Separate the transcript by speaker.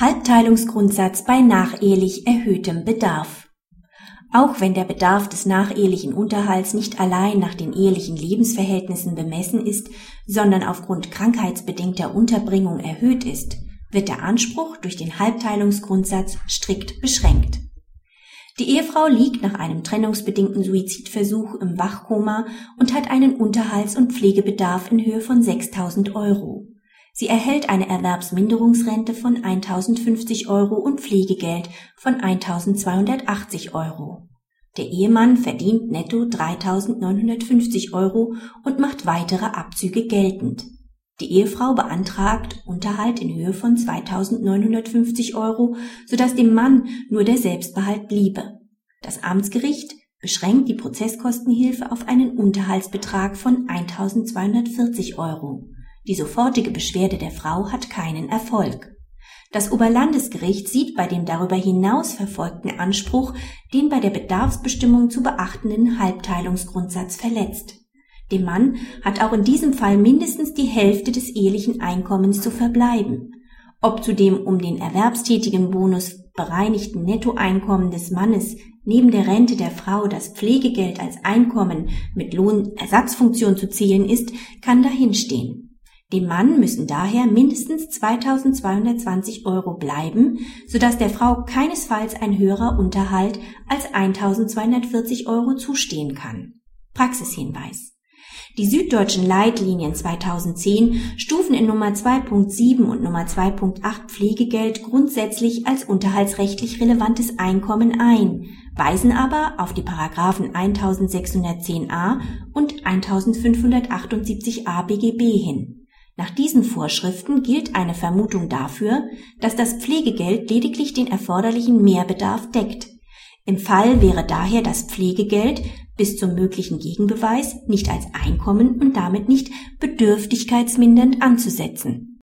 Speaker 1: Halbteilungsgrundsatz bei nachehelich erhöhtem Bedarf. Auch wenn der Bedarf des nachehelichen Unterhalts nicht allein nach den ehelichen Lebensverhältnissen bemessen ist, sondern aufgrund krankheitsbedingter Unterbringung erhöht ist, wird der Anspruch durch den Halbteilungsgrundsatz strikt beschränkt. Die Ehefrau liegt nach einem trennungsbedingten Suizidversuch im Wachkoma und hat einen Unterhalts- und Pflegebedarf in Höhe von 6000 Euro. Sie erhält eine Erwerbsminderungsrente von 1050 Euro und Pflegegeld von 1280 Euro. Der Ehemann verdient netto 3950 Euro und macht weitere Abzüge geltend. Die Ehefrau beantragt Unterhalt in Höhe von 2950 Euro, sodass dem Mann nur der Selbstbehalt bliebe. Das Amtsgericht beschränkt die Prozesskostenhilfe auf einen Unterhaltsbetrag von 1240 Euro. Die sofortige Beschwerde der Frau hat keinen Erfolg. Das Oberlandesgericht sieht bei dem darüber hinaus verfolgten Anspruch den bei der Bedarfsbestimmung zu beachtenden Halbteilungsgrundsatz verletzt. Dem Mann hat auch in diesem Fall mindestens die Hälfte des ehelichen Einkommens zu verbleiben. Ob zu dem um den erwerbstätigen Bonus bereinigten Nettoeinkommen des Mannes neben der Rente der Frau das Pflegegeld als Einkommen mit Lohnersatzfunktion zu zählen ist, kann dahinstehen. Dem Mann müssen daher mindestens 2220 Euro bleiben, sodass der Frau keinesfalls ein höherer Unterhalt als 1240 Euro zustehen kann. Praxishinweis. Die süddeutschen Leitlinien 2010 stufen in Nummer 2.7 und Nummer 2.8 Pflegegeld grundsätzlich als unterhaltsrechtlich relevantes Einkommen ein, weisen aber auf die Paragraphen 1610a und 1578a BGB hin. Nach diesen Vorschriften gilt eine Vermutung dafür, dass das Pflegegeld lediglich den erforderlichen Mehrbedarf deckt. Im Fall wäre daher das Pflegegeld bis zum möglichen Gegenbeweis nicht als Einkommen und damit nicht bedürftigkeitsmindernd anzusetzen